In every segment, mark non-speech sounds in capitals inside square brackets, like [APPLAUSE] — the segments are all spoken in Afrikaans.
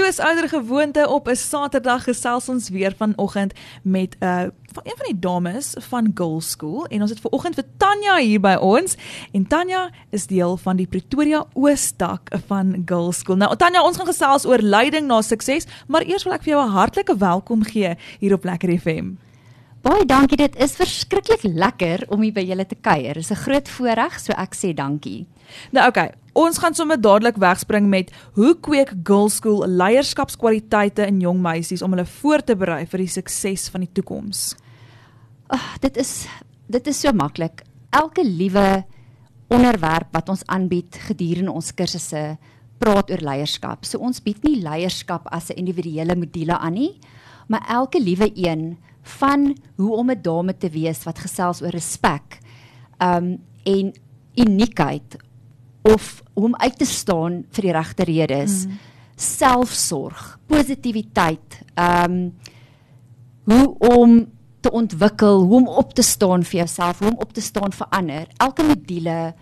Soos ouer gewoonte op 'n Saterdag gesels ons weer vanoggend met 'n uh, van een van die dames van Girls School en ons het ver oggend vir Tanya hier by ons en Tanya is deel van die Pretoria Oostak van Girls School. Nou Tanya, ons gaan gesels oor leiding na sukses, maar eers wil ek vir jou 'n hartlike welkom gee hier op Lekker FM. Baie dankie, dit is verskriklik lekker om hier by julle te kuier. Dit is 'n groot voorreg, so ek sê dankie. Nou okay, ons gaan sommer dadelik wegspring met hoe kweek Girls School leierskapskwaliteite in jong meisies om hulle voor te berei vir die sukses van die toekoms. Oh, dit is dit is so maklik. Elke liewe onderwerp wat ons aanbied gedurende ons kursusse praat oor leierskap. So ons bied nie leierskap as 'n individuele module aan nie, maar elke liewe een van hoe om 'n dame te wees wat gesels oor respek. Um en uniekheid of om uit te staan vir die regte redes. Mm. Selfsorg, positiwiteit, um hoe om te ontwikkel, hoe om op te staan vir jouself, hoe om op te staan vir ander. Elke module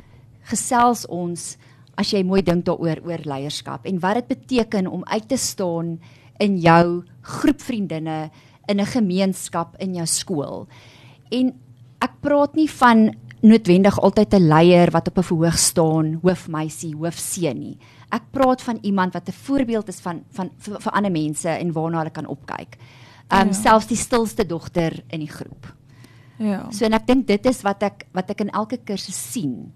gesels ons as jy mooi dink daaroor oor leierskap en wat dit beteken om uit te staan in jou groep vriendinne in 'n gemeenskap in jou skool. En ek praat nie van noodwendig altyd 'n leier wat op 'n verhoog staan, hoofmeisie, hoofseun nie. Ek praat van iemand wat 'n voorbeeld is van van vir, vir ander mense en waarna hulle kan opkyk. Um ja. selfs die stilste dogter in die groep. Ja. So en ek dink dit is wat ek wat ek in elke kursus sien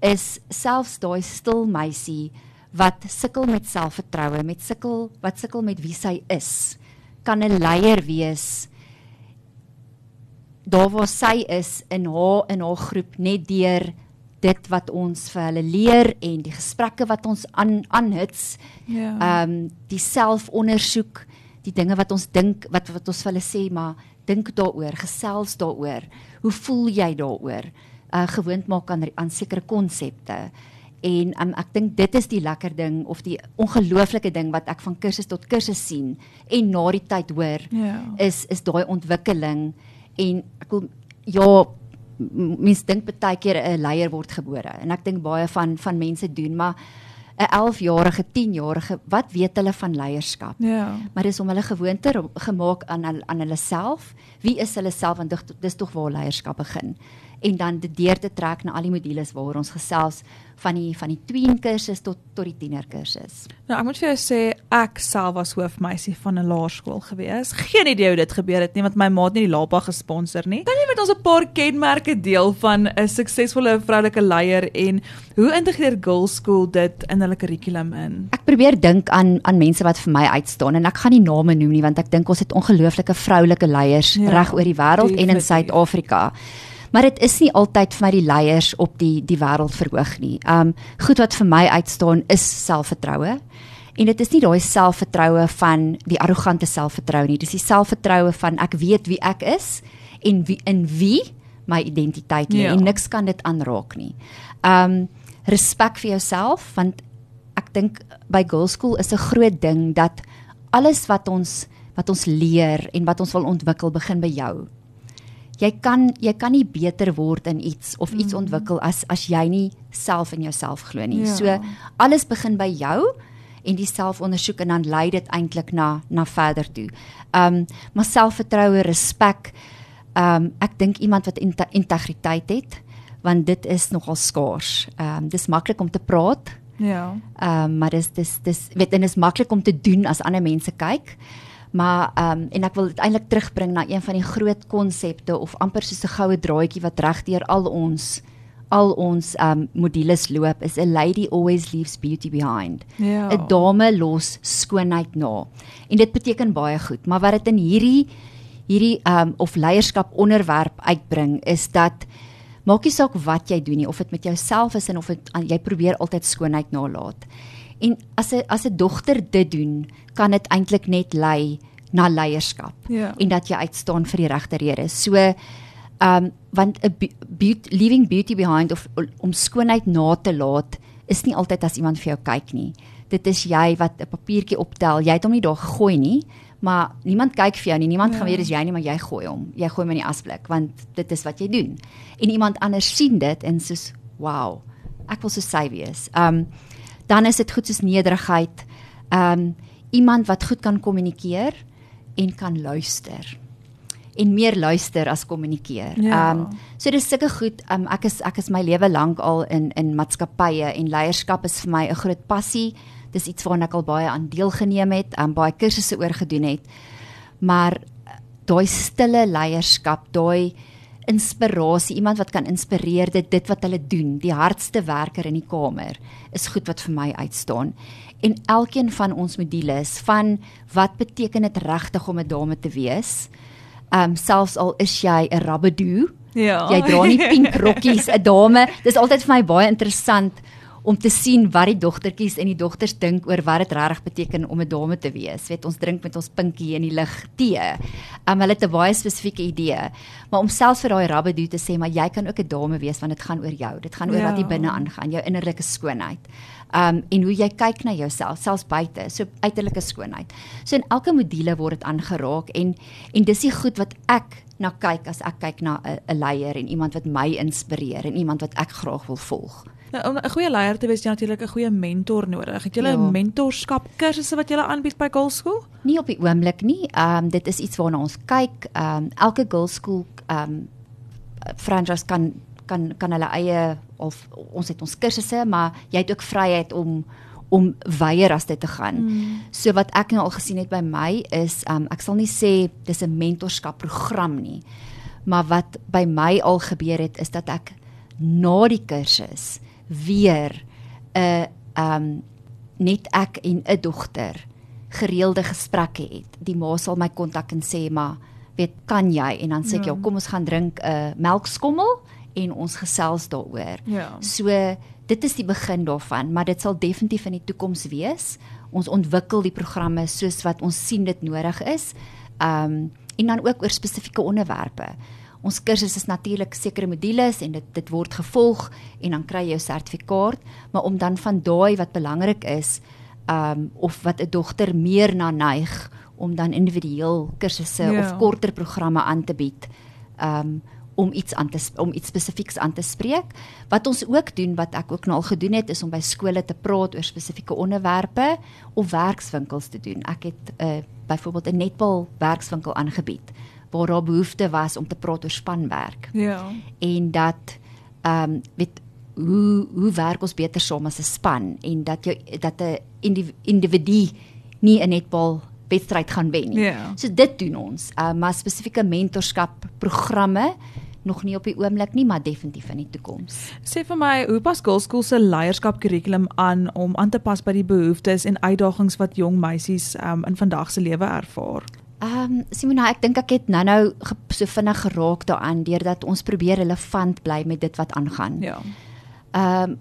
is selfs daai stil meisie wat sukkel met selfvertroue, met sukkel wat sukkel met wie sy is kan 'n leier wees daar waar sy is in haar in haar groep net deur dit wat ons vir hulle leer en die gesprekke wat ons aan aanhits. Ja. Ehm um, die selfondersoek, die dinge wat ons dink wat wat ons vir hulle sê, maar dink daaroor, gesels daaroor. Hoe voel jy daaroor? Uh gewoond maak aan aan sekere konsepte. En um, ek dink dit is die lekker ding of die ongelooflike ding wat ek van kursus tot kursus sien en na die tyd hoor ja. is is daai ontwikkeling en ek wil ja mens dink baie keer 'n leier word gebore en ek dink baie van van mense doen maar 'n 11-jarige, 10-jarige, wat weet hulle van leierskap? Ja. Maar dis om hulle gewoonte gemaak aan aan hulle self. Wie is hulle self want dis tog waar leierskap begin en dan dit deur te trek na al die modules waaroor ons gesels van die van die tween kursus tot tot die tiener kursus. Nou ek moet vir jou sê ek self was hoofmeisie van 'n laerskool gewees. Geen idee hoe dit gebeur het nie want my ma het nie die LAPA gesponsor nie. Kan jy met ons 'n paar kenmerke deel van 'n suksesvolle vroulike leier en hoe integreer Girls School dit in hulle kurrikulum in? Ek probeer dink aan aan mense wat vir my uitstaan en ek gaan nie name noem nie want ek dink ons het ongelooflike vroulike leiers ja, reg oor die wêreld en in Suid-Afrika maar dit is nie altyd vir my die leiers op die die wêreld verhoog nie. Um goed wat vir my uitstaan is selfvertroue. En dit is nie daai selfvertroue van die arrogante selfvertroue nie. Dis die selfvertroue van ek weet wie ek is en wie in wie my identiteit lê ja. en niks kan dit aanraak nie. Um respek vir jouself want ek dink by girls school is 'n groot ding dat alles wat ons wat ons leer en wat ons wil ontwikkel begin by jou jy kan jy kan nie beter word in iets of iets mm. ontwikkel as as jy nie self in jouself glo nie. Ja. So alles begin by jou en die selfondersoek en dan lei dit eintlik na na verder toe. Um maar selfvertroue, respek. Um ek dink iemand wat integriteit het want dit is nogal skaars. Um dis maklik om te praat. Ja. Um maar dis dis dis weet en is maklik om te doen as ander mense kyk. Maar ehm um, en ek wil dit eintlik terugbring na een van die groot konsepte of amper soos 'n goue draadjie wat regdeur al ons al ons ehm um, modules loop is a lady always leaves beauty behind. Ja. 'n Dame los skoonheid na. En dit beteken baie goed, maar wat dit in hierdie hierdie ehm um, of leierskap onderwerp uitbring is dat maak nie saak wat jy doen nie of dit met jouself is en of dit jy probeer altyd skoonheid nalat. En as 'n as 'n dogter dit doen, kan dit eintlik net lei na leierskap ja. en dat jy uitstaan vir die regte redes. So ehm um, want 'n beauty leaving beauty behind of om skoonheid na te laat is nie altyd as iemand vir jou kyk nie. Dit is jy wat 'n papiertjie optel. Jy het hom nie daar gegooi nie, maar niemand kyk vir jou nie. Niemand ja. gaan weet dis jy nie, maar jy gooi hom. Jy gooi hom in die asblik want dit is wat jy doen. En iemand anders sien dit en soos wow, ek wil so sy wees. Ehm um, dan is dit goed soos nederigheid. Ehm um, iemand wat goed kan kommunikeer en kan luister en meer luister as kommunikeer. Ehm Ja. um, so dis sulke goed. Um, ek is ek is my lewe lank al in in maatskappye en leierskap is vir my 'n groot passie. Dis iets waaraan ek al baie aan deelgeneem het, um, baie kursusse oor gedoen het. Maar uh, daai stille leierskap, daai inspirasie, iemand wat kan inspireer dit dit wat hulle doen, die hardste werker in die kamer, is goed wat vir my uitstaan. En elkeen van ons modules van wat beteken dit regtig om 'n dame te wees? Ehm um, selfs al is jy 'n rabbedoo, Ja. jy dra nie [LAUGHS] pink rokkies, 'n dame. Dis altyd vir my baie interessant om te sien wat die dogtertjies en die dogters dink oor wat dit regtig beteken om 'n dame te wees. Weet ons drink met ons pinkie in die lig tee. Um, hulle het 'n baie spesifieke idee. Maar om selfs vir daai rabbedoo te sê, maar jy kan ook 'n dame wees want dit gaan oor jou. Dit gaan oor Ja. wat hier binne aangaan, jou innerlike skoonheid. Um en hoe jy kyk na jouself, selfs buite, so uiterlike skoonheid. So in elke module word dit aangeraak en en dis die goed wat ek na kyk as ek kyk na 'n leier en iemand wat my inspireer en iemand wat ek graag wil volg. Nou, om 'n goeie leier te wees, jy natuurlik 'n goeie mentor nodig. Het jy 'n Ja. mentorskap kursusse wat jy aanbied by Girls School? Nie op die oomblik nie. Ehm um, dit is iets waarna ons kyk. Ehm um, elke girls school ehm um, franchise kan kan kan hulle eie of ons het ons kursusse, maar jy het ook vryheid om om weier as dit te gaan. Mm. So wat ek nou al gesien het by my is um, ek sal nie sê dis 'n mentorskap program nie. Maar wat by my al gebeur het is dat ek na die kursus weer 'n ehm um, net ek en 'n dogter gereelde gesprekke het. Die ma sal my kontak en sê maar weet kan jy en dan sê ek Ja. ja, kom ons gaan drink 'n uh, melkskommel en ons gesels daaroor. Ja. So dit is die begin daarvan, maar dit sal definitief in die toekoms wees. Ons ontwikkel die programme soos wat ons sien dit nodig is. Um en dan ook oor spesifieke onderwerpe. Ons kursus is natuurlik sekere modules en dit dit word gevolg en dan kry jy jou sertifikaat, maar om dan van daai wat belangrik is, um of wat 'n dogter meer na neig om dan individueel kursusse Ja. of korter programme aan te bied. Um om iets aan te om iets spesifieks aan te spreek. Wat ons ook doen wat ek ook nou al gedoen het is om by skole te praat oor spesifieke onderwerpe of werkswinkels te doen. Ek het 'n uh, byvoorbeeld 'n netbal werkswinkel aangebied waar daar behoefte was om te praat oor spanwerk Ja. en dat ehm um, weet hoe hoe werk ons beter saam as 'n span en dat jy dat 'n indiv- individu nie 'n netbal wedstryd gaan wen nie. Ja. So dit doen ons. Ehm uh, maar spesifieke mentorskap programme nog nie op die oomblik nie, maar definitief in die toekoms. Sê vir my, hoe pas Girls School se leierskap kurrikulum aan om aan te pas by die behoeftes en uitdagings wat jong meisies um, in vandag se lewe ervaar? Ehm um, Simona, ek dink ek het nou-nou so vinnig geraak daaraan deurdat ons probeer relevant bly met dit wat aangaan. Ja. Ehm um,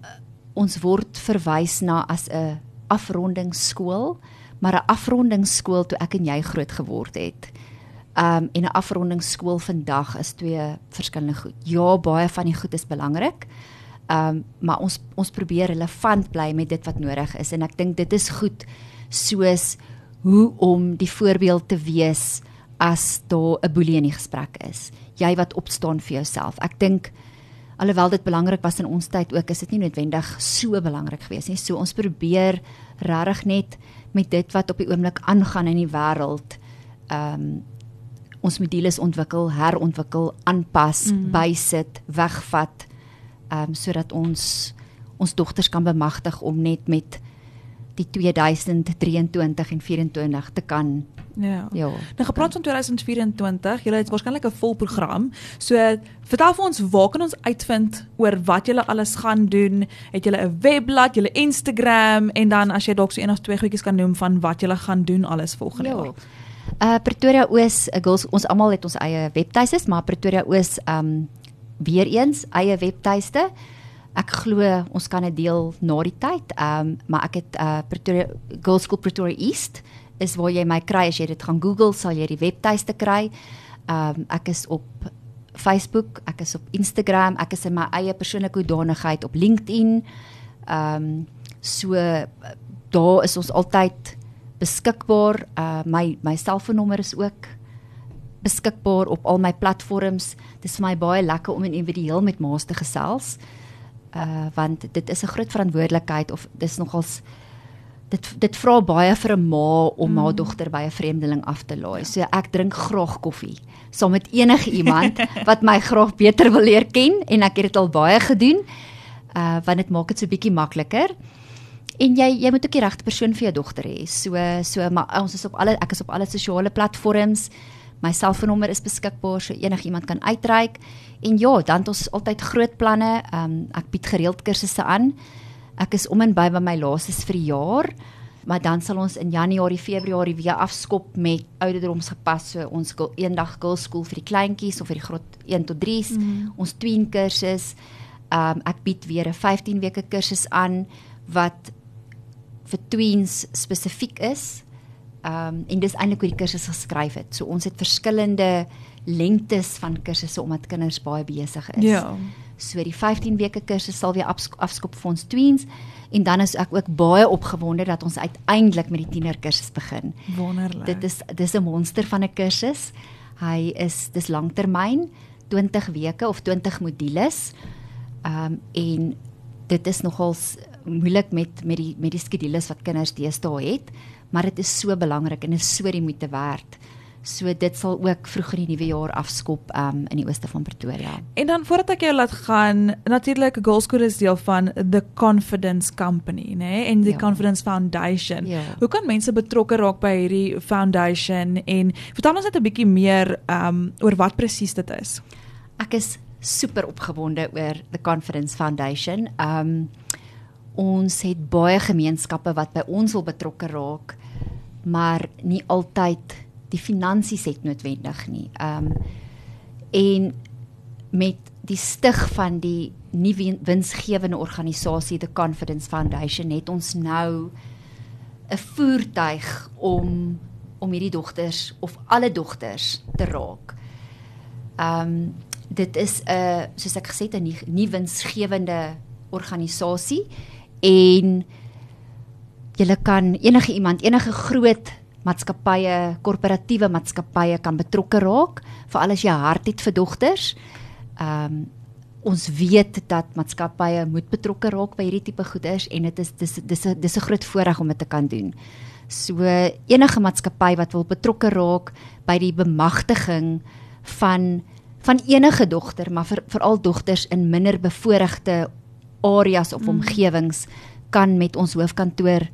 ons word verwys na as 'n afrondingsskool, maar 'n afrondingsskool toe ek en jy groot geword het. Um, en 'n afrondingsskool vandag is twee verskillende goed. Ja, baie van die goed is belangrik. Um, maar ons ons probeer relevant bly met dit wat nodig is en ek dink dit is goed soos hoe om die voorbeeld te wees as daar 'n boelie in die gesprek is. Jy wat opstaan vir jouself. Ek dink alhoewel dit belangrik was in ons tyd ook, is dit nie noodwendig so belangrik gewees nie. So ons probeer regtig net met dit wat op die oomblik aangaan in die wêreld um, ons modules ontwikkel, herontwikkel, aanpas, mm. bysit, wegvat ehm um, sodat ons ons dogters kan bemagtig om net met die 2023 en 24 te kan Ja. ja. Nou gepraat van 2024, julle het waarskynlik 'n vol program. So vertel vir ons waar kan ons uitvind oor wat julle alles gaan doen? Het julle 'n webblad, julle Instagram en dan as jy dalk so een of twee goedjies kan noem van wat julle gaan doen alles volgende jaar. Uh Pretoria Oos, uh, girls, ons almal het ons eie webtuistes, maar Pretoria Oos um weer eens eie webtuiste. Ek glo ons kan dit deel na die tyd. Um maar ek het uh Pretoria Girls School Pretoria East is waar jy my kry as jy dit gaan Google sal jy die webtuiste kry. Um ek is op Facebook, ek is op Instagram, ek is in my eie persoonlike hoedanigheid op LinkedIn. Um so daar is ons altyd beskikbaar. Uh my my selfoonnommer is ook beskikbaar op al my platforms. Dit is vir my baie lekker om individueel met ma's te gesels. Uh want dit is 'n groot verantwoordelikheid of dis nogals dit dit vra baie vir 'n ma om mm. haar dogter by 'n vreemdeling af te laai. So ek drink graag koffie saam met enige iemand [LAUGHS] wat my graag beter wil leer ken en ek het dit al baie gedoen. Uh want dit maak dit so bietjie makliker. En jy jy moet ook die regte persoon vir jou dogter hê. So so maar ons is op alle ek is op alle sosiale platforms. My selfoonnommer is beskikbaar so enigiemand kan uitreik. En ja, dan het ons altyd groot planne. Ehm um, ek bied gereeld kursusse aan. Ek is om en by by my laaste vir die jaar. Maar dan sal ons in Januarie, Februarie weer afskop met ouderdomsgepas so ons eendag girls school vir die kleintjies of vir die groot 1 tot 3s. Mm -hmm. Ons tween kursus. Ehm um, ek bied weer 'n 15 weke kursus aan wat vir tweens spesifiek is. Ehm um, en dis eintlik hoe die kursus geskryf het. So ons het verskillende lengtes van kursusse omdat kinders baie besig is. Ja. So die 15 weke kursus sal weer afskop vir ons tweens en dan is ek ook baie opgewonde dat ons uiteindelik met die tiener kursus begin. Wonderlik. Dit is dis 'n monster van 'n kursus. Hy is dis langtermyn 20 weke of 20 modules. Ehm um, en dit is nogals moeilik met met die met die skedules wat kinders deesdae het, maar dit is so belangrik en is so die moeite werd. So dit sal ook vroeg in die nuwe jaar afskop um, in die ooste van Pretoria. En dan voordat ek jou laat gaan, natuurlik School is deel van the Confidence Company, né? Nee? En die ja. Confidence Foundation. Ja. Hoe kan mense betrokke raak by hierdie foundation en vertel ons net 'n bietjie meer um oor wat presies dit is? Ek is super opgewonde oor the Confidence Foundation. Um ons het baie gemeenskappe wat by ons wil betrokke raak, maar nie altyd die finansies het noodwendig nie. Um en met die stig van die nie winsgewende organisasie the Confidence Foundation het ons nou 'n voertuig om om hierdie dogters of alle dogters te raak. Um dit is 'n soos ek gesê het 'n nie, nie winsgewende organisasie en jy kan enige iemand, enige groot maatskappye, korporatiewe maatskappye kan betrokke raak, veral as jy hart het vir dogters. Ehm um, ons weet dat maatskappye moet betrokke raak by hierdie tipe goeders en dit is dis dis 'n dis 'n groot voorreg om dit te kan doen. So enige maatskappy wat wil betrokke raak by die bemagtiging van van enige dogter, maar vir veral dogters in minder bevoorregte areas of mm. omgewings kan met ons hoofkantoor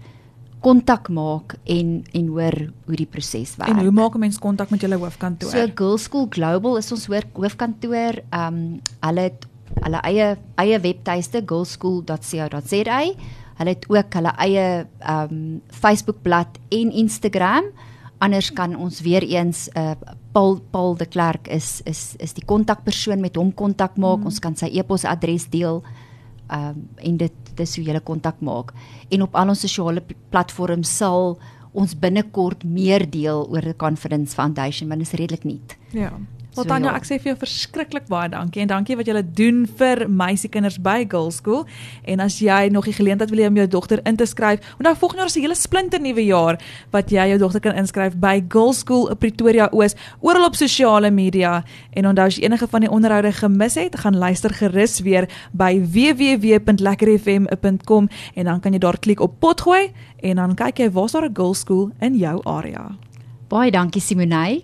kontak maak en en hoor hoe die proses werk. En hoe maak 'n mens kontak met julle hoofkantoor? So Girls School Global is ons hoofkantoor. Ehm um, hulle het hulle eie eie webtuiste girlschool.co.za. Hulle het ook hulle eie ehm um, Facebookblad en Instagram. Anders kan ons weer eens uh Paul Paul de Klerk is is is die kontakpersoon met hom kontak maak. Hmm. Ons kan sy e-posadres deel ehm um, en dit dis hoe jy kontak maak. En op al ons sosiale platforms sal ons binnekort meer deel oor die Confidence Foundation want dit is redelik nuut. Ja. Wel so, Tanya, ja. ek sê vir jou verskriklik baie dankie en dankie wat jy doen vir meisiekinders by Girls School. En as jy nog die geleentheid wil hê om jou dogter in te skryf, onthou volgende jaar is 'n hele splinter nuwe jaar wat jy jou dogter kan inskryf by Girls School in Pretoria Oos, oral op sosiale media. En onthou as jy enige van die onderhoude gemis het, gaan luister gerus weer by www.lekkerfm.com en dan kan jy daar klik op potgooi en dan kyk jy waar's daar 'n Girls School in jou area. Baie dankie Simonay.